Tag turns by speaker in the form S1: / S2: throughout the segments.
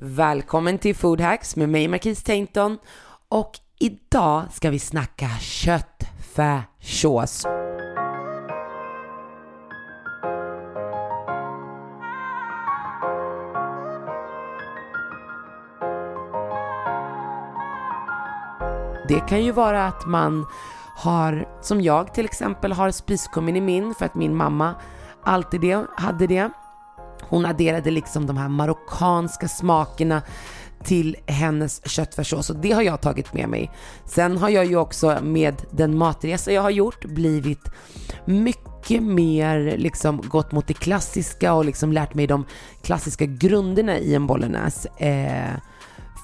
S1: Välkommen till Food Hacks med mig Marquise Tainton och idag ska vi snacka köttfärssås. Det kan ju vara att man har, som jag till exempel, har spiskummin i min för att min mamma alltid det, hade det. Hon adderade liksom de här marockanska smakerna till hennes köttfärssås och det har jag tagit med mig. Sen har jag ju också med den matresa jag har gjort blivit mycket mer liksom gått mot det klassiska och liksom lärt mig de klassiska grunderna i en bolognese. Eh,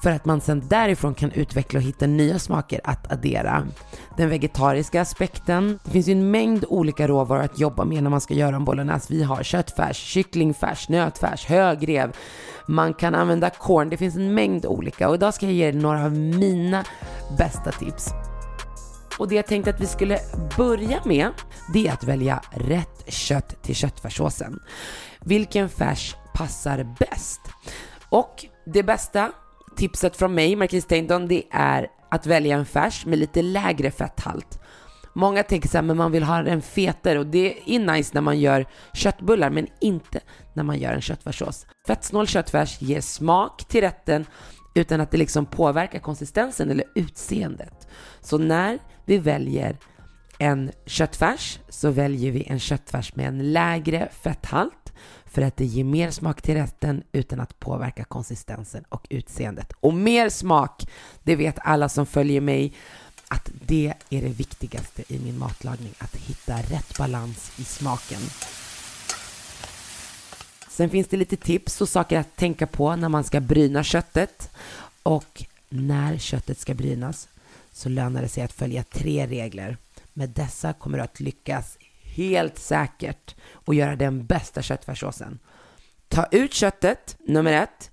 S1: för att man sen därifrån kan utveckla och hitta nya smaker att addera. Den vegetariska aspekten. Det finns ju en mängd olika råvaror att jobba med när man ska göra en bolognese. Vi har köttfärs, kycklingfärs, nötfärs, högrev. Man kan använda korn. Det finns en mängd olika och idag ska jag ge er några av mina bästa tips. Och det jag tänkte att vi skulle börja med, det är att välja rätt kött till köttfärssåsen. Vilken färs passar bäst? Och det bästa tipset från mig, Marquis Tainton, det är att välja en färs med lite lägre fetthalt. Många tänker så här, men man vill ha den fetare och det är nice när man gör köttbullar, men inte när man gör en köttfärssås. Fettsnål köttfärs ger smak till rätten utan att det liksom påverkar konsistensen eller utseendet. Så när vi väljer en köttfärs så väljer vi en köttfärs med en lägre fetthalt för att det ger mer smak till rätten utan att påverka konsistensen och utseendet. Och mer smak, det vet alla som följer mig, att det är det viktigaste i min matlagning, att hitta rätt balans i smaken. Sen finns det lite tips och saker att tänka på när man ska bryna köttet. Och när köttet ska brynas så lönar det sig att följa tre regler. Med dessa kommer du att lyckas helt säkert och göra den bästa köttfärssåsen. Ta ut köttet, nummer ett,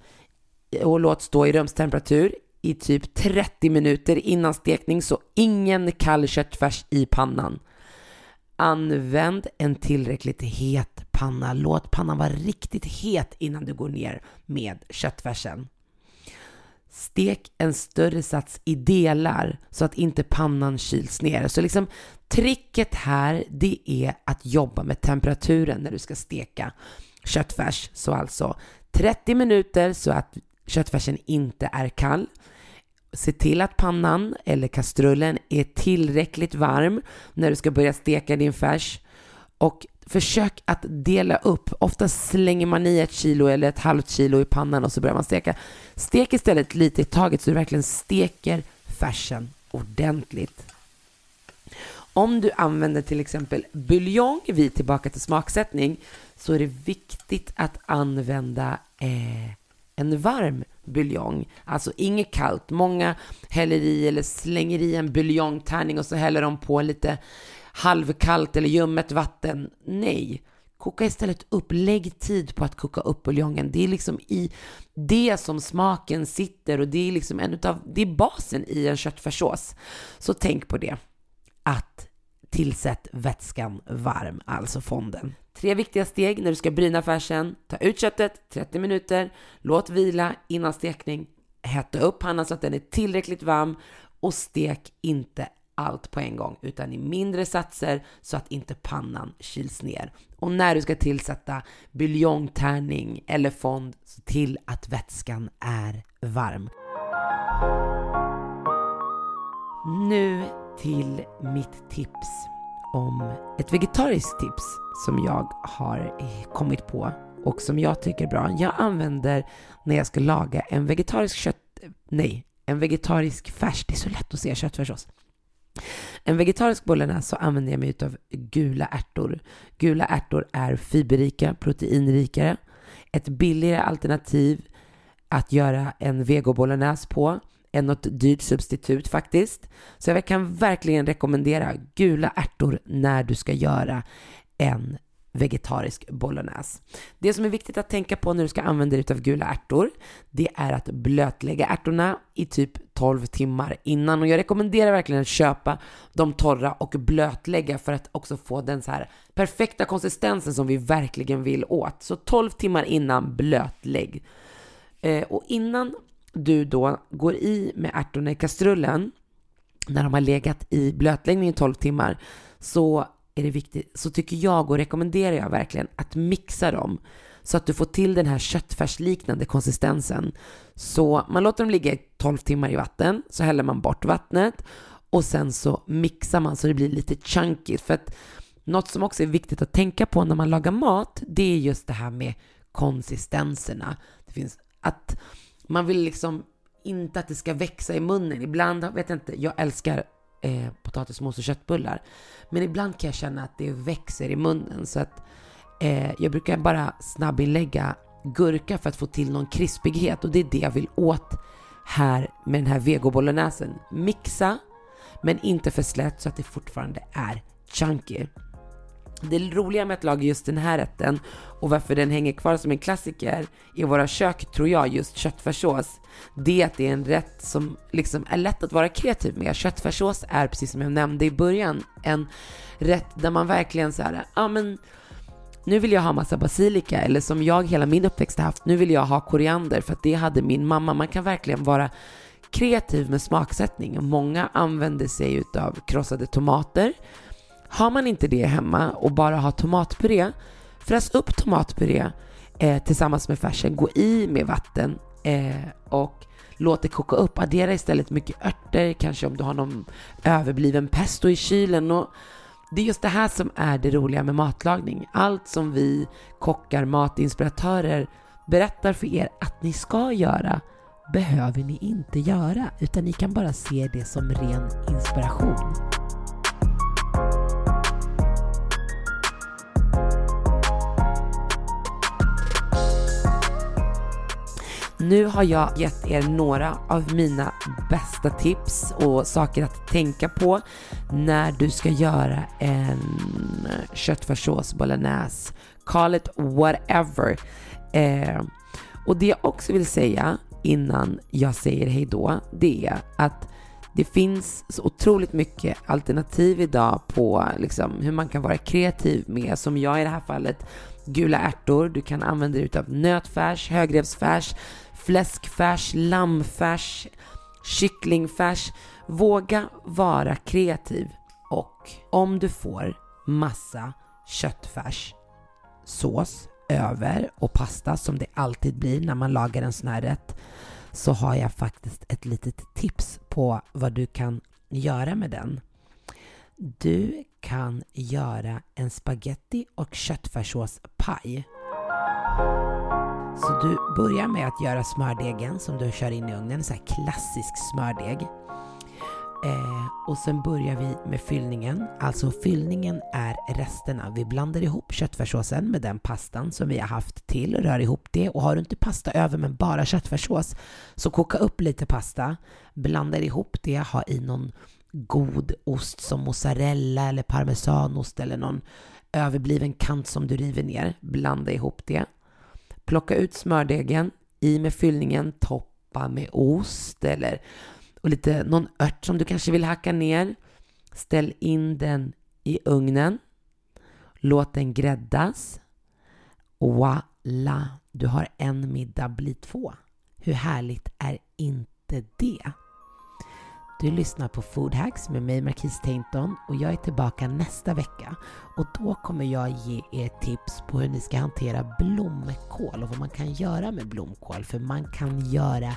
S1: och låt stå i rumstemperatur i typ 30 minuter innan stekning så ingen kall köttfärs i pannan. Använd en tillräckligt het panna. Låt pannan vara riktigt het innan du går ner med köttfärsen. Stek en större sats i delar så att inte pannan kyls ner. Så liksom tricket här, det är att jobba med temperaturen när du ska steka köttfärs. Så alltså 30 minuter så att köttfärsen inte är kall. Se till att pannan eller kastrullen är tillräckligt varm när du ska börja steka din färs. Och försök att dela upp. Ofta slänger man i ett kilo eller ett halvt kilo i pannan och så börjar man steka. Stek istället lite i taget så du verkligen steker färsen ordentligt. Om du använder till exempel buljong, vi tillbaka till smaksättning, så är det viktigt att använda eh, en varm buljong. Alltså inget kallt. Många häller i eller slänger i en buljongtärning och så häller de på lite halvkallt eller ljummet vatten. Nej, koka istället upp. Lägg tid på att koka upp buljongen. Det är liksom i det som smaken sitter och det är liksom en utav, det är basen i en köttfärssås. Så tänk på det. Att tillsätt vätskan varm, alltså fonden. Tre viktiga steg när du ska bryna färsen. Ta ut köttet 30 minuter, låt vila innan stekning, hetta upp pannan så att den är tillräckligt varm och stek inte allt på en gång utan i mindre satser så att inte pannan kyls ner. Och när du ska tillsätta buljongtärning eller fond, se till att vätskan är varm. Nu till mitt tips om ett vegetariskt tips som jag har eh, kommit på och som jag tycker är bra. Jag använder när jag ska laga en vegetarisk kött... Nej, en vegetarisk färs. Det är så lätt att säga köttfärssås. En vegetarisk bolognese så använder jag mig av gula ärtor. Gula ärtor är fiberrika, proteinrikare ett billigare alternativ att göra en vegobolognese på än något dyrt substitut faktiskt. Så jag kan verkligen rekommendera gula ärtor när du ska göra en vegetarisk bolognese. Det som är viktigt att tänka på när du ska använda dig av gula ärtor, det är att blötlägga ärtorna i typ 12 timmar innan. Och jag rekommenderar verkligen att köpa de torra och blötlägga för att också få den så här perfekta konsistensen som vi verkligen vill åt. Så 12 timmar innan blötlägg. Eh, och innan du då går i med ärtorna i kastrullen, när de har legat i blötläggning i 12 timmar, så är det viktigt, så tycker jag och rekommenderar jag verkligen att mixa dem så att du får till den här köttfärsliknande konsistensen. Så man låter dem ligga i 12 timmar i vatten, så häller man bort vattnet och sen så mixar man så det blir lite chunky. För att något som också är viktigt att tänka på när man lagar mat, det är just det här med konsistenserna. Det finns att man vill liksom inte att det ska växa i munnen. Ibland, vet jag inte, jag älskar eh, potatismos och köttbullar. Men ibland kan jag känna att det växer i munnen så att eh, jag brukar bara snabbinlägga gurka för att få till någon krispighet och det är det jag vill åt här med den här vegobolognesen. Mixa, men inte för slätt så att det fortfarande är chunky. Det roliga med att laga just den här rätten och varför den hänger kvar som en klassiker i våra kök tror jag just köttfärssås. Det är att det är en rätt som liksom är lätt att vara kreativ med. Köttfärssås är precis som jag nämnde i början en rätt där man verkligen så ja ah, men nu vill jag ha massa basilika eller som jag hela min uppväxt har haft, nu vill jag ha koriander för att det hade min mamma. Man kan verkligen vara kreativ med smaksättning. Många använder sig utav krossade tomater har man inte det hemma och bara har tomatpuré, fräs upp tomatpuré eh, tillsammans med färsen, gå i med vatten eh, och låt det koka upp. Addera istället mycket örter, kanske om du har någon överbliven pesto i kylen. Och det är just det här som är det roliga med matlagning. Allt som vi kockar, matinspiratörer berättar för er att ni ska göra behöver ni inte göra, utan ni kan bara se det som ren inspiration. Nu har jag gett er några av mina bästa tips och saker att tänka på när du ska göra en köttfärssås bolognese. Call it whatever. Eh, och det jag också vill säga innan jag säger hej då, det är att det finns så otroligt mycket alternativ idag på liksom, hur man kan vara kreativ med, som jag i det här fallet, gula ärtor, du kan använda dig av nötfärs, högrevsfärs, fläskfärs, lammfärs, kycklingfärs. Våga vara kreativ och om du får massa köttfärs, sås över och pasta som det alltid blir när man lagar en sån här rätt så har jag faktiskt ett litet tips på vad du kan göra med den. Du kan göra en spaghetti och köttfärssåspaj. Så du börjar med att göra smördegen som du kör in i ugnen, en sån här klassisk smördeg. Eh, och sen börjar vi med fyllningen. Alltså fyllningen är resterna. Vi blandar ihop köttfärssåsen med den pastan som vi har haft till, och rör ihop det och har du inte pasta över men bara köttfärssås så koka upp lite pasta, blanda ihop det, ha i någon god ost som mozzarella eller parmesanost eller någon överbliven kant som du river ner. Blanda ihop det. Plocka ut smördegen, i med fyllningen, toppa med ost eller och lite någon ört som du kanske vill hacka ner. Ställ in den i ugnen. Låt den gräddas. Voila! Du har en middag bli två. Hur härligt är inte det? Du lyssnar på Food Hacks med mig Marquis Tainton och jag är tillbaka nästa vecka. Och då kommer jag ge er tips på hur ni ska hantera blomkål och vad man kan göra med blomkål. För man kan göra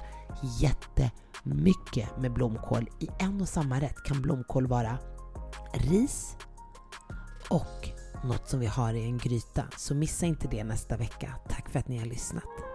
S1: jättemycket med blomkål. I en och samma rätt kan blomkål vara ris och något som vi har i en gryta. Så missa inte det nästa vecka. Tack för att ni har lyssnat.